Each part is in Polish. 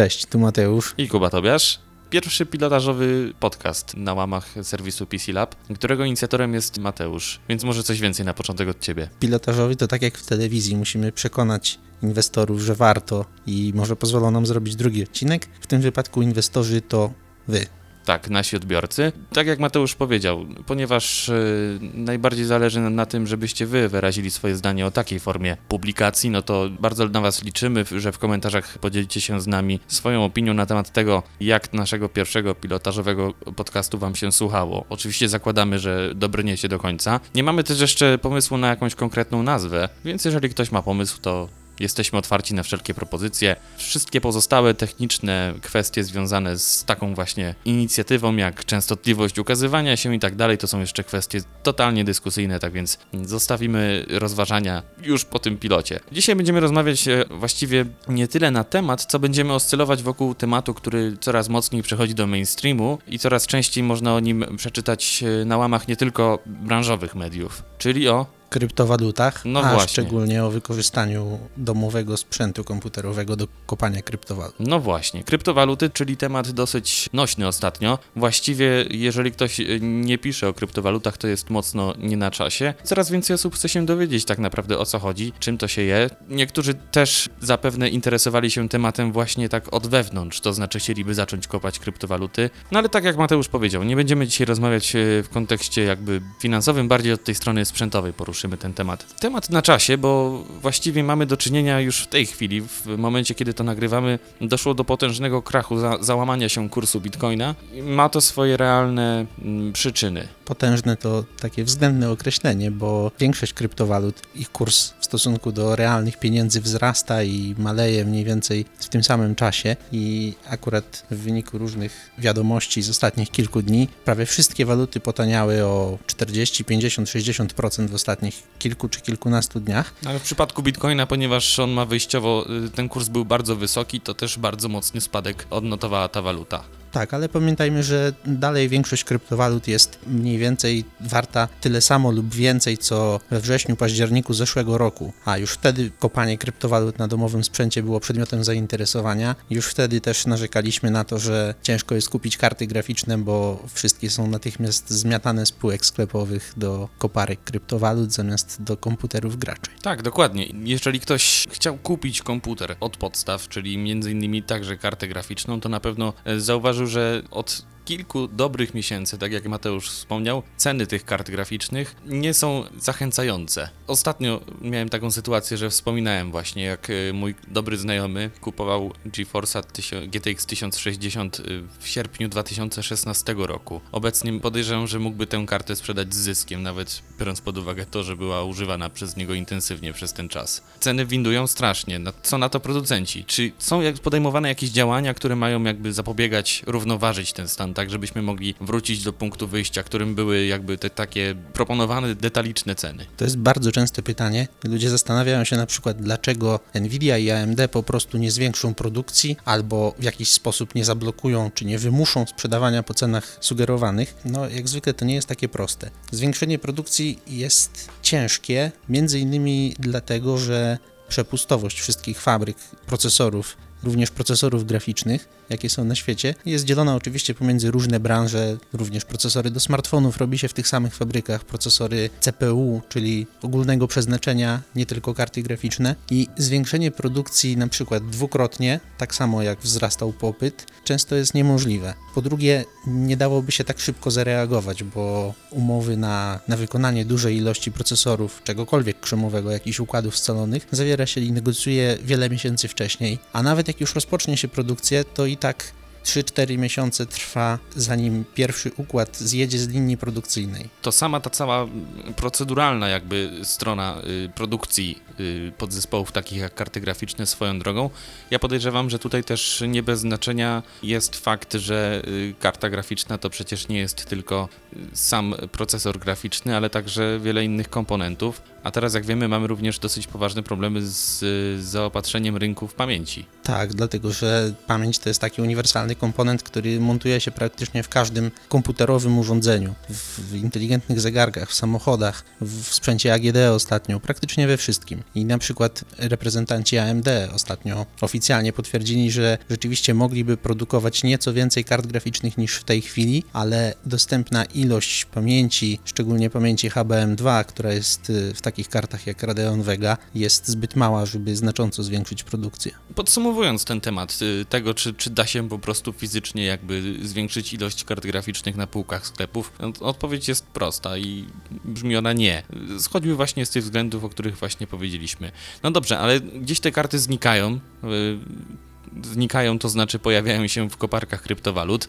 Cześć, tu Mateusz. I Kuba Tobiasz. Pierwszy pilotażowy podcast na łamach serwisu PC Lab, którego inicjatorem jest Mateusz, więc może coś więcej na początek od ciebie. Pilotażowy to tak jak w telewizji, musimy przekonać inwestorów, że warto i może pozwolą nam zrobić drugi odcinek. W tym wypadku inwestorzy to wy. Tak, nasi odbiorcy. Tak jak Mateusz powiedział, ponieważ y, najbardziej zależy nam na tym, żebyście wy wyrazili swoje zdanie o takiej formie publikacji, no to bardzo na was liczymy, że w komentarzach podzielicie się z nami swoją opinią na temat tego, jak naszego pierwszego pilotażowego podcastu wam się słuchało. Oczywiście zakładamy, że dobrniecie do końca. Nie mamy też jeszcze pomysłu na jakąś konkretną nazwę, więc jeżeli ktoś ma pomysł, to Jesteśmy otwarci na wszelkie propozycje. Wszystkie pozostałe techniczne kwestie związane z taką właśnie inicjatywą, jak częstotliwość ukazywania się i tak dalej, to są jeszcze kwestie totalnie dyskusyjne, tak więc zostawimy rozważania już po tym pilocie. Dzisiaj będziemy rozmawiać e, właściwie nie tyle na temat, co będziemy oscylować wokół tematu, który coraz mocniej przechodzi do mainstreamu i coraz częściej można o nim przeczytać e, na łamach nie tylko branżowych mediów, czyli o kryptowalutach, No a właśnie. szczególnie o wykorzystaniu domowego sprzętu komputerowego do kopania kryptowalut. No właśnie, kryptowaluty, czyli temat dosyć nośny ostatnio. Właściwie, jeżeli ktoś e, nie pisze o kryptowalutach, to jest mocno nie na czasie. Coraz więcej osób chce się dowiedzieć tak naprawdę o co chodzi, czym to się je. Niektórzy też zapewne interesowali się tematem właśnie tak od wewnątrz, to znaczy chcieliby zacząć kopać kryptowaluty. No ale tak jak Mateusz powiedział, nie będziemy dzisiaj rozmawiać e, w kontekście jakby finansowym, bardziej od tej strony sprzętowej poruszymy ten temat. Temat na czasie, bo właściwie mamy do czynienia już w tej chwili, w momencie kiedy to nagrywamy, doszło do potężnego krachu, za, załamania się kursu bitcoina. Ma to swoje realne mm, przyczyny. Potężne to takie względne określenie, bo większość kryptowalut, ich kurs w stosunku do realnych pieniędzy wzrasta i maleje mniej więcej w tym samym czasie i akurat w wyniku różnych wiadomości z ostatnich kilku dni prawie wszystkie waluty potaniały o 40, 50, 60% w ostatnich kilku czy kilkunastu dniach. Ale w przypadku bitcoina, ponieważ on ma wyjściowo, y, ten kurs był bardzo wysoki, to też bardzo mocny spadek odnotowała ta waluta. Tak, ale pamiętajmy, że dalej większość kryptowalut jest mniej więcej warta tyle samo lub więcej, co we wrześniu, październiku zeszłego roku. A już wtedy kopanie kryptowalut na domowym sprzęcie było przedmiotem zainteresowania. Już wtedy też narzekaliśmy na to, że ciężko jest kupić karty graficzne, bo wszystkie są natychmiast zmiatane z półek sklepowych do koparek kryptowalut zamiast do komputerów graczy. Tak, dokładnie. Jeżeli ktoś chciał kupić komputer od podstaw, czyli między innymi także kartę graficzną, to na pewno e, zauważył, że od kilku dobrych miesięcy, tak jak Mateusz wspomniał, ceny tych kart graficznych nie są zachęcające. Ostatnio miałem taką sytuację, że wspominałem właśnie, jak e, mój dobry znajomy kupował GeForce'a tysią- GTX 1060 w sierpniu 2016 roku. Obecnie podejrzewam, że mógłby tę kartę sprzedać z zyskiem, nawet biorąc pod uwagę to, że była używana przez niego intensywnie przez ten czas. Ceny windują strasznie. Co na to producenci? Czy są podejmowane jakieś działania, które mają jakby zapobiegać, równoważyć ten stan, tak żebyśmy mogli wrócić do punktu wyjścia, którym były jakby te takie proponowane detaliczne ceny? To jest bardzo częste pytanie. Ludzie zastanawiają się na przykład, dlaczego Nvidia i AMD po prostu nie zwiększą produkcji albo w jakiś sposób nie zablokują czy nie wymuszą sprzedawania po cenach sugerowanych. No, jak zwykle to nie jest takie proste. Zwiększenie produkcji jest ciężkie, między innymi dlatego, że przepustowość wszystkich fabryk, procesorów, również procesorów graficznych, jakie są na świecie, jest dzielona oczywiście pomiędzy różne branże, również procesory do smartfonów. Robi się w tych samych fabrykach, procesory CPU, czyli ogólnego przeznaczenia, nie tylko karty graficzne. I zwiększenie produkcji na przykład dwukrotnie, tak samo jak wzrastał popyt, często jest niemożliwe. Po drugie, nie dałoby się tak szybko zareagować, bo umowy na, na wykonanie dużej ilości procesorów, czegokolwiek krzemowego, jakichś układów scalonych, zawiera się i negocjuje wiele miesięcy wcześniej, a nawet jak już rozpocznie się produkcję, to i tak 3-4 miesiące trwa, zanim pierwszy układ zjedzie z linii produkcyjnej. to sama ta cała proceduralna jakby strona y, produkcji y, podzespołów takich jak karty graficzne swoją drogą. Ja podejrzewam, że tutaj też nie bez znaczenia jest fakt, że y, karta graficzna to przecież nie jest tylko sam procesor graficzny, ale także wiele innych komponentów. A teraz, jak wiemy, mamy również dosyć poważne problemy z, zaopatrzeniem rynku w pamięci. Tak, dlatego że pamięć to jest taki uniwersalny komponent, który montuje się praktycznie w każdym komputerowym urządzeniu, w, inteligentnych zegarkach, w samochodach, w, sprzęcie AGD ostatnio, praktycznie we wszystkim. I na przykład reprezentanci AMD ostatnio oficjalnie potwierdzili, że rzeczywiście mogliby produkować nieco więcej kart graficznych niż w tej chwili, ale dostępna ilość pamięci, szczególnie pamięci HBM2, która jest y, w takich kartach jak Radeon Vega, jest zbyt mała, żeby znacząco zwiększyć produkcję. Podsumowując ten temat y, tego, czy, czy da się po prostu fizycznie jakby zwiększyć ilość kart graficznych na półkach sklepów, no, odpowiedź jest prosta i brzmi ona nie. Schodziły właśnie z tych względów, o których właśnie powiedzieliśmy. No dobrze, ale gdzieś te karty znikają. Znikają, to znaczy pojawiają się w koparkach kryptowalut y,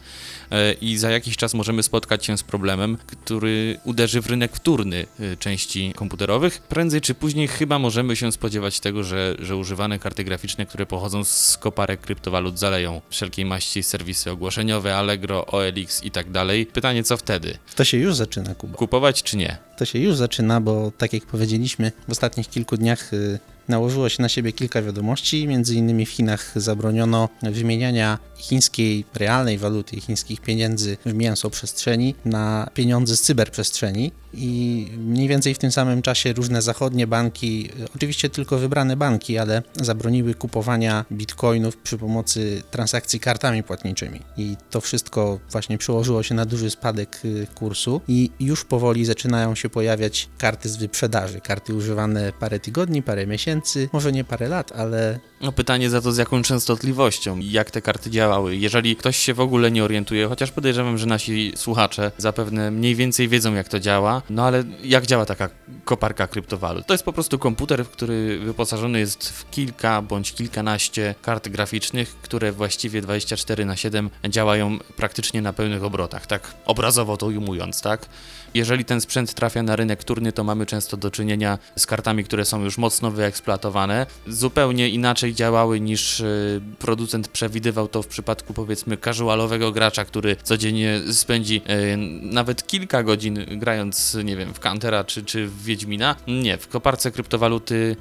i za jakiś czas możemy spotkać się z problemem, który uderzy w rynek wtórny y, części komputerowych. Prędzej czy później chyba możemy się spodziewać tego, że, że używane karty graficzne, które pochodzą z koparek kryptowalut zaleją wszelkiej maści serwisy ogłoszeniowe, Allegro, OLX i tak dalej. Pytanie, co wtedy? To się już zaczyna, Kuba. Kupować czy nie? To się już zaczyna, bo tak jak powiedzieliśmy, w ostatnich kilku dniach y, nałożyło się na siebie kilka wiadomości. Między innymi w Chinach zabroniono wymieniania chińskiej realnej waluty, chińskich pieniędzy w mięso przestrzeni na pieniądze z cyberprzestrzeni. I mniej więcej w tym samym czasie różne zachodnie banki, oczywiście tylko wybrane banki, ale zabroniły kupowania bitcoinów przy pomocy transakcji kartami płatniczymi. I to wszystko właśnie przełożyło się na duży spadek y, kursu i już powoli zaczynają się pojawiać karty z wyprzedaży. Karty używane parę tygodni, parę miesięcy, może nie parę lat, ale No pytanie za to z jaką częstotliwością jak te karty działały. Jeżeli ktoś się w ogóle nie orientuje, chociaż podejrzewam, że nasi słuchacze zapewne mniej więcej wiedzą jak to działa, no ale jak działa taka koparka kryptowalut? To jest po prostu komputer, który wyposażony jest w kilka bądź kilkanaście kart graficznych, które właściwie 24 na 7 działają praktycznie na pełnych obrotach, tak obrazowo to ujmując, tak? Jeżeli ten sprzęt trafia na rynek wtórny, to mamy często do czynienia z kartami, które są już mocno wyeksploatowane. Zupełnie inaczej działały niż y, producent przewidywał to w przypadku powiedzmy casualowego gracza, który codziennie spędzi y, nawet kilka godzin grając, nie wiem, w Countera czy, czy w Wiedźmina. Nie, w koparce kryptowaluty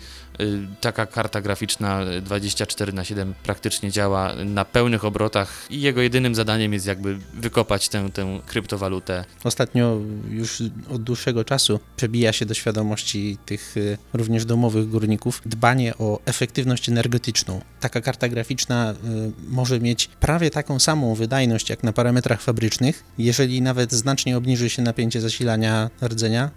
taka karta graficzna 24 na 7 praktycznie działa na pełnych obrotach i jego jedynym zadaniem jest jakby wykopać tę, tę kryptowalutę Ostatnio już od dłuższego czasu przebija się do świadomości tych y, również domowych górników dbanie o efektywność energetyczną. Taka karta graficzna y, może mieć prawie taką samą wydajność jak na parametrach fabrycznych, jeżeli nawet znacznie obniży się napięcie zasilania rdzenia,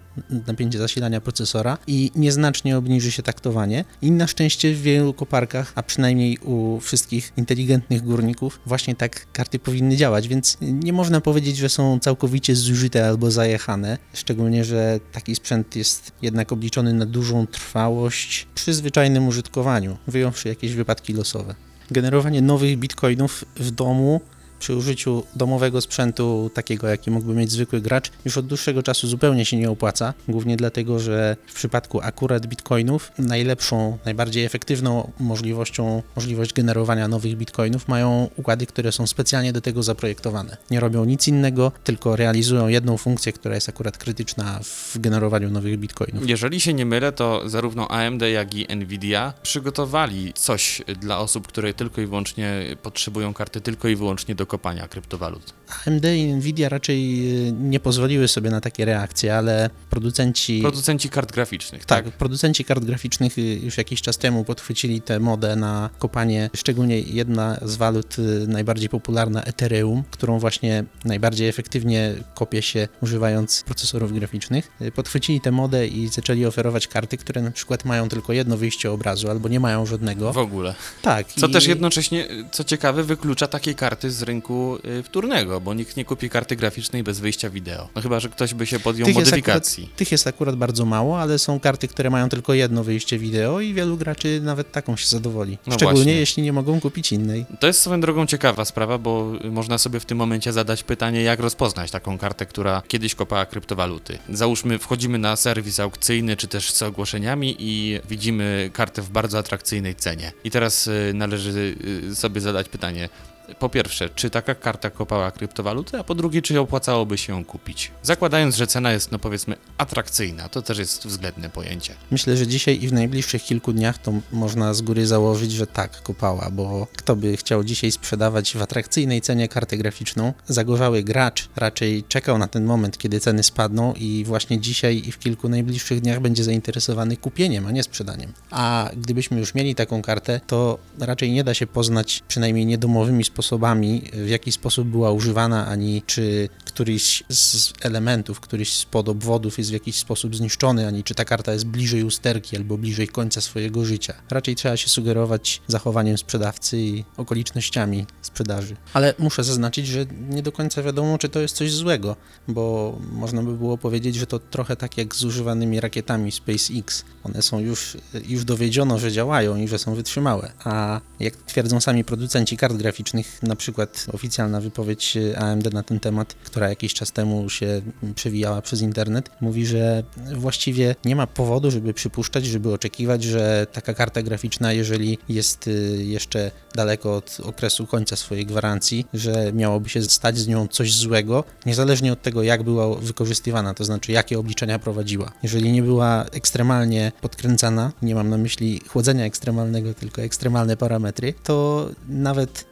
napięcie zasilania procesora i nieznacznie obniży się taktowanie. I na szczęście w wielu koparkach, a przynajmniej u wszystkich inteligentnych górników, właśnie tak karty powinny działać, więc nie można powiedzieć, że są całkowicie zużyte albo zajechane, szczególnie, że taki sprzęt jest jednak obliczony na dużą trwałość przy zwyczajnym użytkowaniu, wyjąwszy jakieś wypadki losowe. Generowanie nowych bitcoinów w domu przy użyciu domowego sprzętu, takiego jaki mógłby mieć zwykły gracz, już od dłuższego czasu zupełnie się nie opłaca. Głównie dlatego, że w przypadku akurat bitcoinów najlepszą, najbardziej efektywną możliwością, możliwość generowania nowych bitcoinów mają układy, które są specjalnie do tego zaprojektowane. Nie robią nic innego, tylko realizują jedną funkcję, która jest akurat krytyczna w generowaniu nowych bitcoinów. Jeżeli się nie mylę, to zarówno AMD, jak i Nvidia przygotowali coś dla osób, które tylko i wyłącznie potrzebują karty tylko i wyłącznie do kopania kryptowalut. AMD i Nvidia raczej y, nie pozwoliły sobie na takie reakcje, ale producenci. Producenci kart graficznych, Tak, tak? producenci kart graficznych y, już jakiś czas temu podchwycili tę modę na kopanie, szczególnie jedna z walut y, najbardziej popularna Ethereum, którą właśnie najbardziej efektywnie kopie się używając procesorów graficznych. Podchwycili tę modę i zaczęli oferować karty, które na przykład mają tylko jedno wyjście obrazu albo nie mają żadnego. W ogóle. Tak. Co i- też jednocześnie, co ciekawe, wyklucza takie karty z rynku y, wtórnego, bo nikt nie kupi karty graficznej bez wyjścia wideo. No chyba, że ktoś by się podjął Tych jest modyfikacji. Tych jest akurat bardzo mało, ale są karty, które mają tylko jedno wyjście wideo i wielu graczy nawet taką się zadowoli. No Szczególnie właśnie. jeśli nie mogą kupić innej. To jest swoją drogą ciekawa sprawa, bo można sobie w tym momencie zadać pytanie, jak rozpoznać taką kartę, która kiedyś kopała kryptowaluty. Załóżmy, wchodzimy na serwis aukcyjny, czy też z ogłoszeniami i widzimy kartę w bardzo atrakcyjnej cenie. I teraz y, należy y, sobie zadać pytanie, po pierwsze, czy taka karta kopała kryptowaluty, a po drugie, czy opłacałoby się ją kupić. Zakładając, że cena jest, no powiedzmy, atrakcyjna. To też jest względne pojęcie. Myślę, że dzisiaj i w najbliższych kilku dniach to można z góry założyć, że tak, kopała, bo kto by chciał dzisiaj sprzedawać w atrakcyjnej cenie kartę graficzną? Zagorzały gracz raczej czekał na ten moment, kiedy ceny spadną i właśnie dzisiaj i w kilku najbliższych dniach będzie zainteresowany kupieniem, a nie sprzedaniem. A gdybyśmy już mieli taką kartę, to raczej nie da się poznać, przynajmniej niedomowymi sposobami, w jaki sposób była używana, ani czy któryś z elementów, któryś z podobwodów jest w jakiś sposób zniszczony, ani czy ta karta jest bliżej usterki albo bliżej końca swojego życia. Raczej trzeba się sugerować zachowaniem sprzedawcy i okolicznościami sprzedaży. Ale muszę zaznaczyć, że nie do końca wiadomo, czy to jest coś złego, bo można by było powiedzieć, że to trochę tak jak z używanymi rakietami SpaceX. One są już, już dowiedziono, że działają i że są wytrzymałe. A jak twierdzą sami producenci kart graficznych, na przykład oficjalna wypowiedź AMD na ten temat, która jakiś czas temu się przewijała przez internet, mówi, że właściwie nie ma powodu, żeby przypuszczać, żeby oczekiwać, że taka karta graficzna, jeżeli jest y, jeszcze daleko od okresu końca swojej gwarancji, że miałoby się stać z nią coś złego, niezależnie od tego, jak była wykorzystywana, to znaczy jakie obliczenia prowadziła. Jeżeli nie była ekstremalnie podkręcana, nie mam na myśli chłodzenia ekstremalnego, tylko ekstremalne parametry, to nawet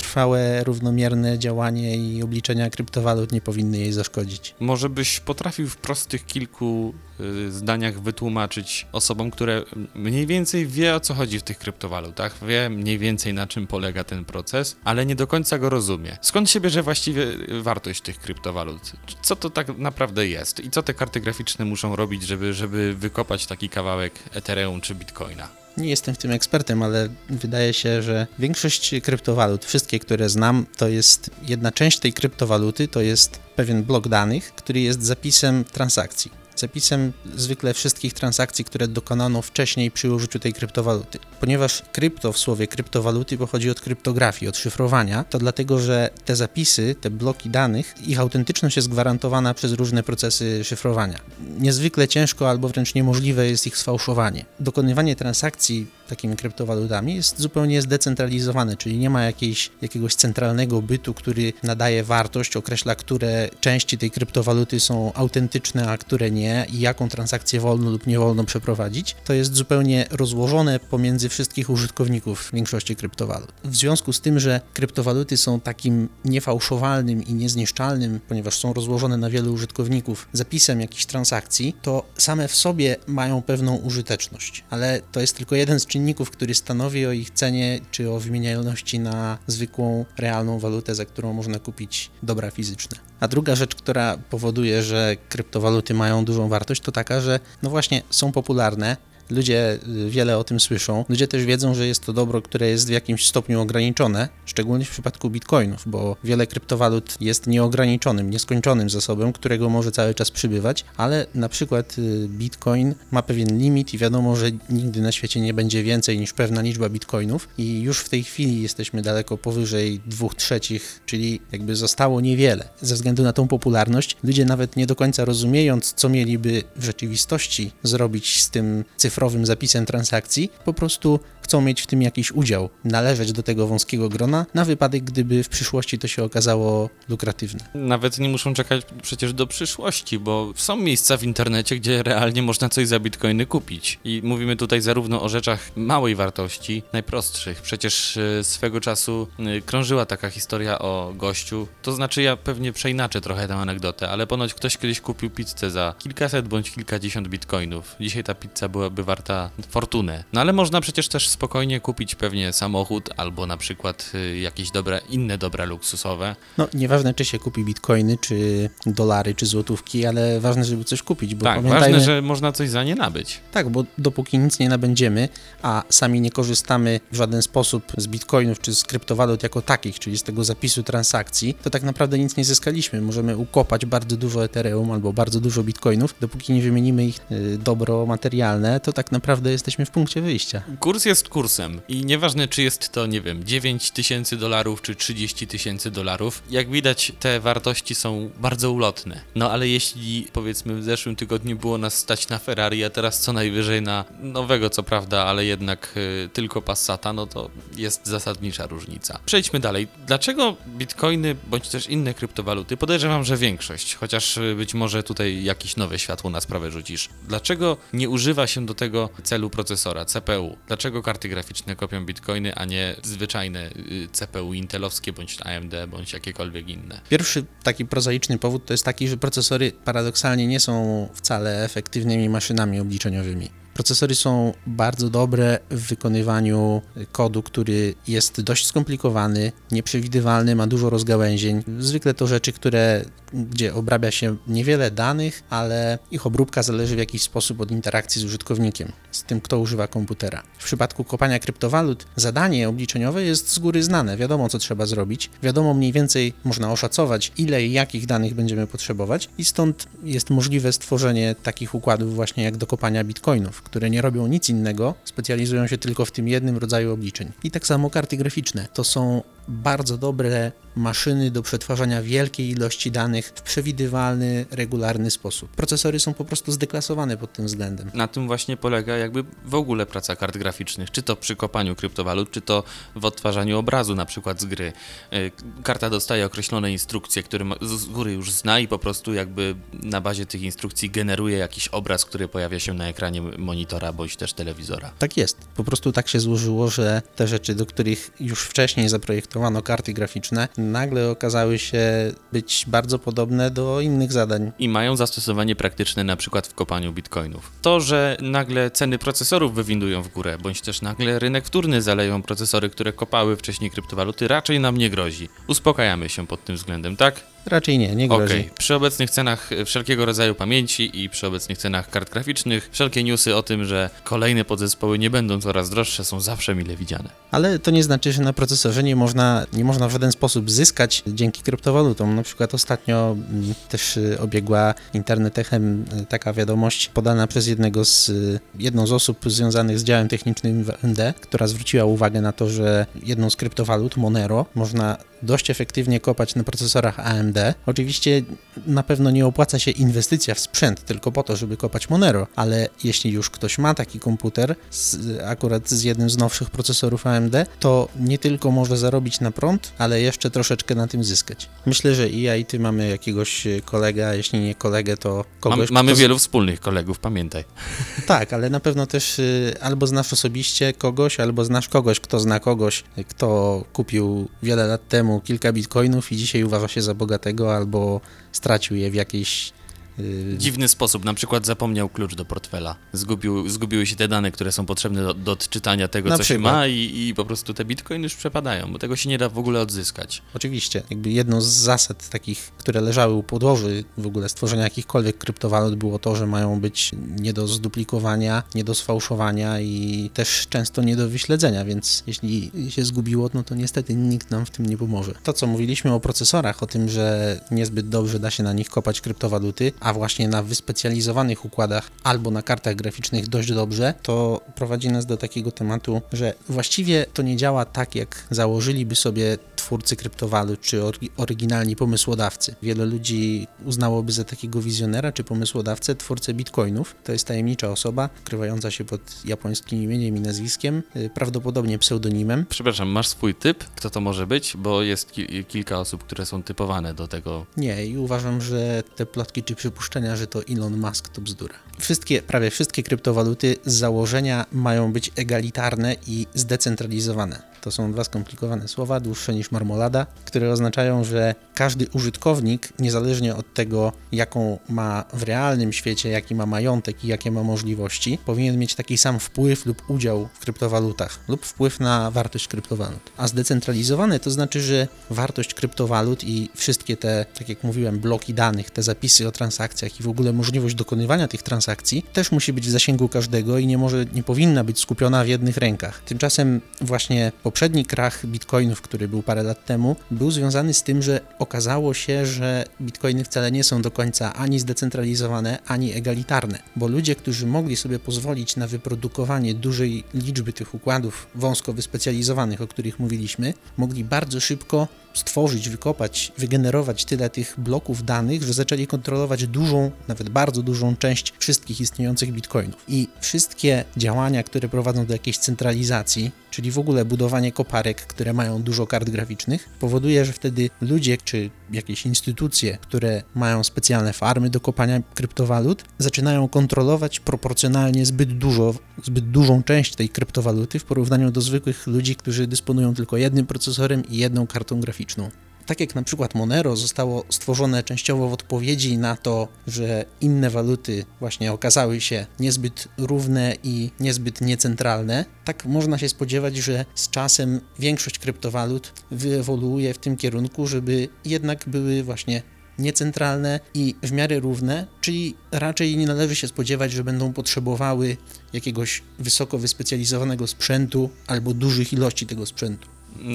długotrwałe, równomierne działanie i obliczenia kryptowalut nie powinny jej zaszkodzić. Może byś potrafił w prostych kilku y, zdaniach wytłumaczyć osobom, które mniej więcej wie o co chodzi w tych kryptowalutach, wie mniej więcej na czym polega ten proces, ale nie do końca go rozumie. Skąd się bierze właściwie y, wartość tych kryptowalut? Co to tak naprawdę jest i co te karty graficzne muszą robić, żeby, żeby wykopać taki kawałek Ethereum czy Bitcoina? Nie jestem w tym ekspertem, ale wydaje się, że większość kryptowalut, wszystkie, które znam, to jest jedna część tej kryptowaluty, to jest pewien blok danych, który jest zapisem transakcji. Zapisem zwykle wszystkich transakcji, które dokonano wcześniej przy użyciu tej kryptowaluty. Ponieważ krypto w słowie kryptowaluty pochodzi od kryptografii, od szyfrowania, to dlatego, że te zapisy, te bloki danych, ich autentyczność jest gwarantowana przez różne procesy szyfrowania. Niezwykle ciężko albo wręcz niemożliwe jest ich sfałszowanie. Dokonywanie transakcji takimi kryptowalutami jest zupełnie zdecentralizowane, czyli nie ma jakiejś, jakiegoś centralnego bytu, który nadaje wartość, określa, które części tej kryptowaluty są autentyczne, a które nie i jaką transakcję wolno lub nie wolno przeprowadzić. To jest zupełnie rozłożone pomiędzy wszystkich użytkowników większości kryptowalut. W związku z tym, że kryptowaluty są takim niefałszowalnym i niezniszczalnym, ponieważ są rozłożone na wielu użytkowników, zapisem jakichś transakcji, to same w sobie mają pewną użyteczność, ale to jest tylko jeden z czynników, który stanowi o ich cenie czy o wymienialności na zwykłą, realną walutę, za którą można kupić dobra fizyczne. A druga rzecz, która powoduje, że kryptowaluty mają dużą wartość, to taka, że no właśnie są popularne, Ludzie y, wiele o tym słyszą. Ludzie też wiedzą, że jest to dobro, które jest w jakimś stopniu ograniczone, szczególnie w przypadku bitcoinów, bo wiele kryptowalut jest nieograniczonym, nieskończonym zasobem, którego może cały czas przybywać, ale na przykład y, bitcoin ma pewien limit i wiadomo, że nigdy na świecie nie będzie więcej niż pewna liczba bitcoinów i już w tej chwili jesteśmy daleko powyżej dwóch trzecich, czyli jakby zostało niewiele. Ze względu na tą popularność, ludzie nawet nie do końca rozumiejąc, co mieliby w rzeczywistości zrobić z tym cyfrowym zapisem transakcji, po prostu chcą mieć w tym jakiś udział, należeć do tego wąskiego grona, na wypadek, gdyby w przyszłości to się okazało lukratywne. Nawet nie muszą czekać przecież do przyszłości, bo są miejsca w internecie, gdzie realnie można coś za bitcoiny kupić. I mówimy tutaj zarówno o rzeczach małej wartości, najprostszych. Przecież e, swego czasu e, krążyła taka historia o gościu. To znaczy, ja pewnie przeinaczę trochę tę anegdotę, ale ponoć ktoś kiedyś kupił pizzę za kilkaset bądź kilkadziesiąt bitcoinów. Dzisiaj ta pizza byłaby warta fortunę. No ale można przecież też spokojnie kupić pewnie samochód albo na przykład y, jakieś dobre, inne dobra luksusowe. No, nieważne, czy się kupi bitcoiny, czy dolary, czy złotówki, ale ważne, żeby coś kupić, bo tak, pamiętajmy... ważne, że można coś za nie nabyć. Tak, bo dopóki nic nie nabędziemy, a sami nie korzystamy w żaden sposób z bitcoinów czy z kryptowalut jako takich, czyli z tego zapisu transakcji, to tak naprawdę nic nie zyskaliśmy. Możemy ukopać bardzo dużo Ethereum albo bardzo dużo bitcoinów, dopóki nie wymienimy ich y, dobro materialne, to tak tak naprawdę jesteśmy w punkcie wyjścia. Kurs jest kursem i nieważne czy jest to, nie wiem, 9 tysięcy dolarów czy 30 tysięcy dolarów, jak widać te wartości są bardzo ulotne. No ale jeśli powiedzmy w zeszłym tygodniu było nas stać na Ferrari, a teraz co najwyżej na nowego co prawda, ale jednak y, tylko Passata, no to jest zasadnicza różnica. Przejdźmy dalej. Dlaczego bitcoiny bądź też inne kryptowaluty, podejrzewam, że większość, chociaż y, być może tutaj jakieś nowe światło na sprawę rzucisz. Dlaczego nie używa się do tego celu procesora, CPU? Dlaczego karty graficzne kopią bitcoiny, a nie zwyczajne y, CPU intelowskie, bądź AMD, bądź jakiekolwiek inne? Pierwszy taki prozaiczny powód to jest taki, że procesory paradoksalnie nie są wcale efektywnymi maszynami obliczeniowymi. Procesory są bardzo dobre w wykonywaniu kodu, który jest dość skomplikowany, nieprzewidywalny, ma dużo rozgałęzień. Zwykle to rzeczy, które, gdzie obrabia się niewiele danych, ale ich obróbka zależy w jakiś sposób od interakcji z użytkownikiem, z tym, kto używa komputera. W przypadku kopania kryptowalut zadanie obliczeniowe jest z góry znane. Wiadomo, co trzeba zrobić, wiadomo mniej więcej, można oszacować, ile i jakich danych będziemy potrzebować, i stąd jest możliwe stworzenie takich układów, właśnie jak do kopania bitcoinów, które nie robią nic innego, specjalizują się tylko w tym jednym rodzaju obliczeń. I tak samo karty graficzne. To są bardzo dobre maszyny do przetwarzania wielkiej ilości danych w przewidywalny, regularny sposób. Procesory są po prostu zdeklasowane pod tym względem. Na tym właśnie polega jakby w ogóle praca kart graficznych, czy to przy kopaniu kryptowalut, czy to w odtwarzaniu obrazu na przykład z gry. Y, Karta dostaje określone instrukcje, które z góry już zna i po prostu jakby na bazie tych instrukcji generuje jakiś obraz, który pojawia się na ekranie monitora bądź też telewizora. Tak jest. Po prostu tak się złożyło, że te rzeczy, do których już wcześniej zaprojektowano karty graficzne, nagle okazały się być bardzo podobne do innych zadań. i mają zastosowanie praktyczne na przykład w kopaniu bitcoinów. To, że nagle ceny procesorów wywindują w górę, bądź też nagle rynek wtórny zaleją procesory, które kopały wcześniej kryptowaluty, raczej nam nie grozi. Uspokajamy się pod tym względem, tak? Raczej nie, nie grozi. Przy obecnych cenach e, wszelkiego rodzaju pamięci i przy obecnych cenach kart graficznych, wszelkie newsy o tym, że kolejne podzespoły nie będą coraz droższe, są zawsze mile widziane. Ale to nie znaczy, że na procesorze nie można, nie można w żaden sposób zyskać dzięki kryptowalutom. Na przykład ostatnio mm, też y, obiegła internetechem y, taka wiadomość podana przez jednego z, y, jedną z osób związanych z działem technicznym w AMD, która zwróciła uwagę na to, że jedną z kryptowalut, Monero, można dość efektywnie kopać na procesorach AMD. Oczywiście na pewno nie opłaca się inwestycja w sprzęt tylko po to, żeby kopać Monero, ale jeśli już ktoś ma taki komputer, z, akurat z jednym z nowszych procesorów AMD, to nie tylko może zarobić na prąd, ale jeszcze troszeczkę na tym zyskać. Myślę, że i ja i ty mamy jakiegoś e, kolegę, a jeśli nie kolegę, to kogoś, mamy kto wielu wspólnych kolegów, pamiętaj. tak, ale na pewno też y, albo znasz osobiście kogoś, albo znasz kogoś, kto zna kogoś, y, kto kupił wiele lat temu kilka bitcoinów i dzisiaj uważa się za bogatego, albo stracił je w jakiejś. Y, dziwny sposób, na przykład zapomniał klucz do portfela. Zgubił, zgubiły się te dane, które są potrzebne do, do odczytania tego, Na co się przykład. ma i, i po prostu te bitcoiny już przepadają, bo tego się nie da w ogóle odzyskać. Oczywiście, jakby jedną z zasad takich, które leżały u podłoży w ogóle stworzenia jakichkolwiek kryptowalut było to, że mają być nie do zduplikowania, nie do sfałszowania i też często nie do wyśledzenia, więc jeśli się zgubiło, no to niestety nikt nam w tym nie pomoże. To, co mówiliśmy o procesorach, o tym, że niezbyt dobrze da się na nich kopać kryptowaluty, a właśnie na wyspecjalizowanych układach albo na kartach graficznych dość dobrze, to prowadzi nas do takiego tematu, że właściwie to nie działa tak, jak założyliby sobie twórcy kryptowalut czy ory- oryginalni pomysłodawcy. Wiele ludzi uznałoby za takiego wizjonera czy pomysłodawcę twórcę bitcoinów. To jest tajemnicza osoba, ukrywająca się pod japońskim imieniem i nazwiskiem, y, prawdopodobnie pseudonimem. Przepraszam, masz swój typ? Kto to może być? Bo jest ki- kilka osób, które są typowane do tego. Nie, i uważam, że te plotki czy przypuszczenia, że to Elon Musk to bzdura. Wszystkie, prawie wszystkie kryptowaluty z założenia mają być egalitarne i zdecentralizowane. To są dwa skomplikowane słowa, dłuższe niż marmolada, które oznaczają, że każdy użytkownik, niezależnie od tego, jaką ma w realnym świecie, jaki ma majątek i jakie ma możliwości, powinien mieć taki sam wpływ lub udział w kryptowalutach lub wpływ na wartość kryptowalut. A zdecentralizowane to znaczy, że wartość kryptowalut i wszystkie te, tak jak mówiłem, bloki danych, te zapisy o transakcjach, i w ogóle możliwość dokonywania tych transakcji też musi być w zasięgu każdego i nie może, nie powinna być skupiona w jednych rękach. Tymczasem właśnie poprzedni krach bitcoinów, który był parę lat temu, był związany z tym, że okazało się, że bitcoiny wcale nie są do końca ani zdecentralizowane, ani egalitarne, bo ludzie, którzy mogli sobie pozwolić na wyprodukowanie dużej liczby tych układów wąsko wyspecjalizowanych, o których mówiliśmy, mogli bardzo szybko stworzyć, wykopać, wygenerować tyle tych bloków danych, że zaczęli kontrolować dużą, nawet bardzo dużą część wszystkich istniejących bitcoinów. I wszystkie działania, które prowadzą do jakiejś centralizacji, czyli w ogóle budowanie koparek, które mają dużo kart graficznych, powoduje, że wtedy ludzie czy jakieś instytucje, które mają specjalne farmy do kopania kryptowalut, zaczynają kontrolować proporcjonalnie zbyt dużo, zbyt dużą część tej kryptowaluty w porównaniu do zwykłych ludzi, którzy dysponują tylko jednym procesorem i jedną kartą graficzną. Tak jak na przykład Monero zostało stworzone częściowo w odpowiedzi na to, że inne waluty właśnie okazały się niezbyt równe i niezbyt niecentralne, tak można się spodziewać, że z czasem większość kryptowalut wyewoluuje w tym kierunku, żeby jednak były właśnie niecentralne i w miarę równe, czyli raczej nie należy się spodziewać, że będą potrzebowały jakiegoś wysoko wyspecjalizowanego sprzętu albo dużych ilości tego sprzętu.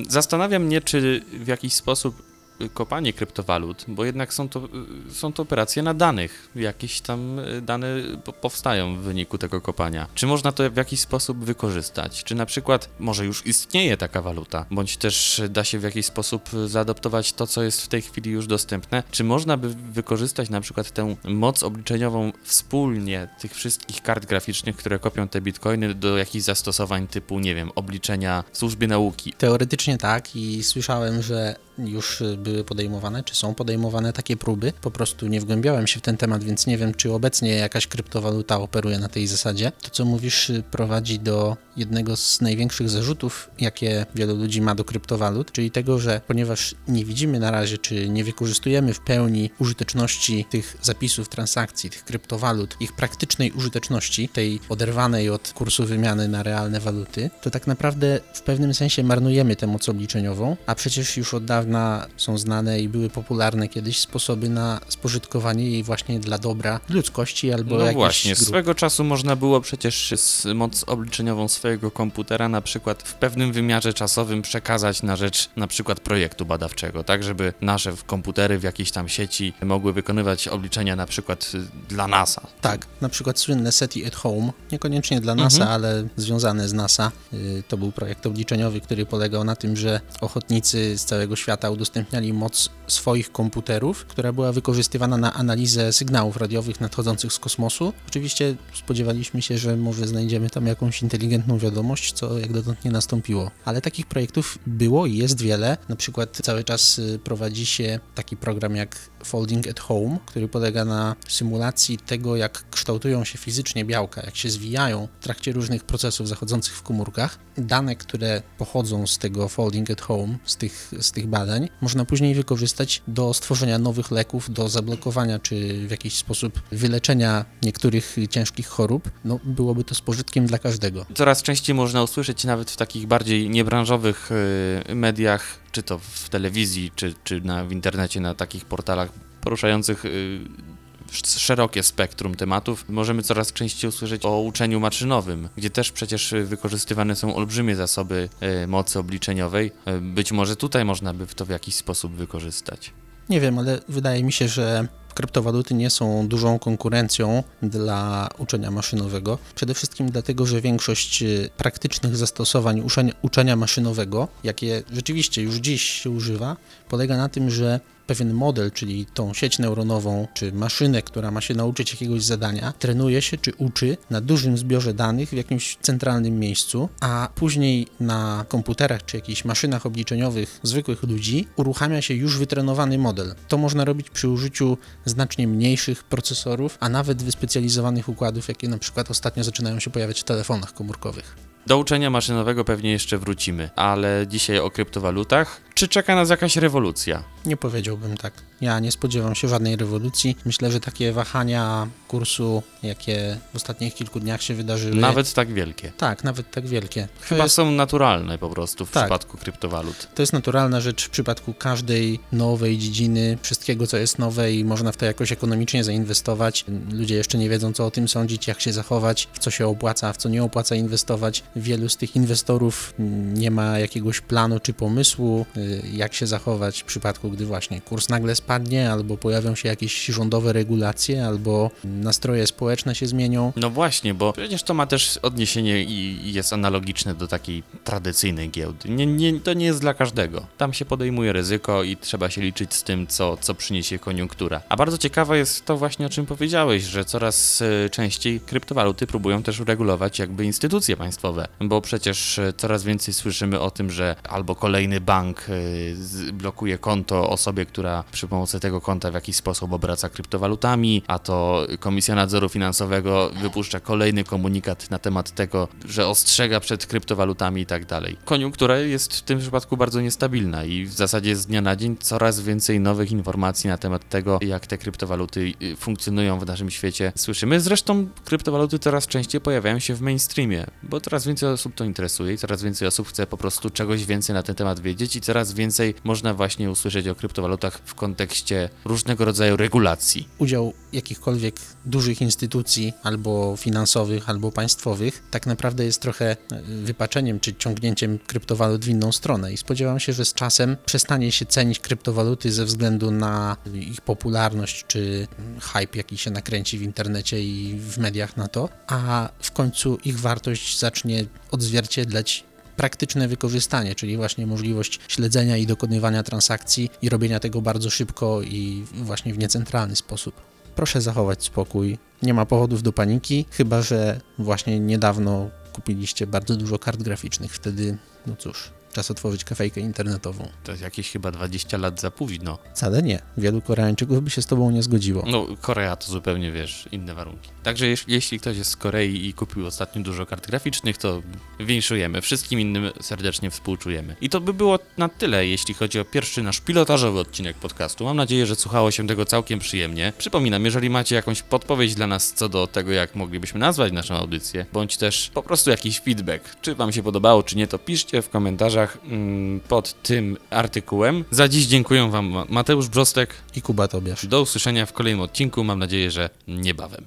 Zastanawiam mnie, czy w jakiś sposób kopanie kryptowalut, bo jednak są to, są to operacje na danych. Jakieś tam dane po- powstają w wyniku tego kopania. Czy można to w jakiś sposób wykorzystać? Czy na przykład może już istnieje taka waluta, bądź też da się w jakiś sposób zaadoptować to, co jest w tej chwili już dostępne? Czy można by wykorzystać na przykład tę moc obliczeniową wspólnie tych wszystkich kart graficznych, które kopią te bitcoiny do jakichś zastosowań typu, nie wiem, obliczenia w służbie nauki? Teoretycznie tak i słyszałem, że już y, były podejmowane, czy są podejmowane takie próby. Po prostu nie wgłębiałem się w ten temat, więc nie wiem, czy obecnie jakaś kryptowaluta operuje na tej zasadzie. To, co mówisz, y, prowadzi do jednego z największych zarzutów, jakie wielu ludzi ma do kryptowalut, czyli tego, że ponieważ nie widzimy na razie, czy nie wykorzystujemy w pełni użyteczności tych zapisów transakcji, tych kryptowalut, ich praktycznej użyteczności, tej oderwanej od kursu wymiany na realne waluty, to tak naprawdę w pewnym sensie marnujemy tę moc obliczeniową, a przecież już od dawna są znane i były popularne kiedyś sposoby na spożytkowanie jej właśnie dla dobra ludzkości albo No jakichś właśnie, grup. swego czasu można było przecież z moc obliczeniową swojego komputera na przykład w pewnym wymiarze czasowym przekazać na rzecz na przykład projektu badawczego, tak żeby nasze komputery w jakiejś tam sieci mogły wykonywać obliczenia na przykład y, dla NASA. Tak, na przykład słynne SETI at Home, niekoniecznie dla NASA, Mhm. ale związane z NASA. Y, To był projekt obliczeniowy, który polegał na tym, że ochotnicy z całego świata udostępniali moc swoich komputerów, która była wykorzystywana na analizę sygnałów radiowych nadchodzących z kosmosu. Oczywiście spodziewaliśmy się, że może znajdziemy tam jakąś inteligentną wiadomość, co jak dotąd nie nastąpiło. Ale takich projektów było i jest wiele. Na przykład cały czas y, prowadzi się taki program jak Folding at Home, który polega na symulacji tego, jak kształtują się fizycznie białka, jak się zwijają w trakcie różnych procesów zachodzących w komórkach. Dane, które pochodzą z tego Folding at Home, z tych, z tych badań, można później wykorzystać do stworzenia nowych leków, do zablokowania czy w jakiś sposób wyleczenia niektórych ciężkich chorób. No, byłoby to z pożytkiem dla każdego. Coraz częściej można usłyszeć nawet w takich bardziej niebranżowych y, mediach, czy to w telewizji, czy, czy na, w internecie, na takich portalach poruszających y, sz- szerokie spektrum tematów. Możemy coraz częściej usłyszeć o uczeniu maszynowym, gdzie też przecież wykorzystywane są olbrzymie zasoby y, mocy obliczeniowej. Y, Być może tutaj można by to w jakiś sposób wykorzystać. Nie wiem, ale wydaje mi się, że kryptowaluty nie są dużą konkurencją dla uczenia maszynowego. Przede wszystkim dlatego, że większość y, praktycznych zastosowań uczenia, uczenia maszynowego, jakie rzeczywiście już dziś się używa, polega na tym, że pewien model, czyli tą sieć neuronową, czy maszynę, która ma się nauczyć jakiegoś zadania, trenuje się czy uczy na dużym zbiorze danych w jakimś centralnym miejscu, a później na komputerach czy jakichś maszynach obliczeniowych zwykłych ludzi uruchamia się już wytrenowany model. To można robić przy użyciu znacznie mniejszych procesorów, a nawet wyspecjalizowanych układów, jakie na przykład ostatnio zaczynają się pojawiać w telefonach komórkowych. Do uczenia maszynowego pewnie jeszcze wrócimy, ale dzisiaj o kryptowalutach. Czy czeka nas jakaś rewolucja? Nie powiedziałbym tak. Ja nie spodziewam się żadnej rewolucji. Myślę, że takie wahania kursu, jakie w ostatnich kilku dniach się wydarzyły. Nawet tak wielkie. Tak, nawet tak wielkie. Chyba jest, są naturalne po prostu w Tak. przypadku kryptowalut. to jest naturalna rzecz w przypadku każdej nowej dziedziny, wszystkiego, co jest nowe i można w to jakoś ekonomicznie zainwestować. Ludzie jeszcze nie wiedzą, co o tym sądzić, jak się zachować, w co się opłaca, w co nie opłaca inwestować. Wielu z tych inwestorów nie ma jakiegoś planu czy pomysłu, y, jak się zachować w przypadku, gdy właśnie kurs nagle spadnie, albo pojawią się jakieś rządowe regulacje, albo nastroje społeczne się zmienią. No właśnie, bo przecież to ma też odniesienie i jest analogiczne do takiej tradycyjnej giełdy. Nie, nie, to nie jest dla każdego. Tam się podejmuje ryzyko i trzeba się liczyć z tym, co, co przyniesie koniunktura. A bardzo ciekawe jest to właśnie, o czym powiedziałeś, że coraz e, częściej kryptowaluty próbują też uregulować jakby instytucje państwowe, bo przecież e, coraz więcej słyszymy o tym, że albo kolejny bank e, blokuje konto osobie, która przy pomocy tego konta w jakiś sposób obraca kryptowalutami, a to Komisja Nadzoru Finansowego wypuszcza kolejny komunikat na temat tego, że ostrzega przed kryptowalutami i tak dalej. Koniunktura jest w tym przypadku bardzo niestabilna i w zasadzie z dnia na dzień coraz więcej nowych informacji na temat tego, jak te kryptowaluty y, funkcjonują w naszym świecie. Słyszymy zresztą, kryptowaluty coraz częściej pojawiają się w mainstreamie, bo coraz więcej osób to interesuje i coraz więcej osób chce po prostu czegoś więcej na ten temat wiedzieć i coraz więcej można właśnie usłyszeć o kryptowalutach w kontekście różnego rodzaju regulacji. udział jakichkolwiek dużych instytucji, albo finansowych, albo państwowych, tak naprawdę jest trochę e, wypaczeniem czy ciągnięciem kryptowalut w inną stronę. I spodziewam się, że z czasem przestanie się cenić kryptowaluty ze względu na ich popularność czy hype, jaki się nakręci w internecie i w mediach na to, a w końcu ich wartość zacznie odzwierciedlać praktyczne wykorzystanie, czyli właśnie możliwość śledzenia i dokonywania transakcji i robienia tego bardzo szybko i właśnie w niecentralny sposób. Proszę zachować spokój. Nie ma powodów do paniki, chyba że właśnie niedawno kupiliście bardzo dużo kart graficznych. Wtedy, no cóż, czas otworzyć kafejkę internetową. To jest jakieś chyba 20 lat za późno. Wcale nie. Wielu Koreańczyków by się z tobą nie zgodziło. No, Korea to zupełnie, wiesz, inne warunki. Także jeś, jeśli ktoś jest z Korei i kupił ostatnio dużo kart graficznych, to winszujemy. Wszystkim innym serdecznie współczujemy. I to by było na tyle, jeśli chodzi o pierwszy nasz pilotażowy odcinek podcastu. Mam nadzieję, że słuchało się tego całkiem przyjemnie. Przypominam, jeżeli macie jakąś podpowiedź dla nas co do tego, jak moglibyśmy nazwać naszą audycję, bądź też po prostu jakiś feedback, czy wam się podobało, czy nie, to piszcie w komentarzach mm, pod tym artykułem. Za dziś dziękuję wam Mateusz Brzostek. I Kuba Tobiasz. Do usłyszenia w kolejnym odcinku. Mam nadzieję, że niebawem.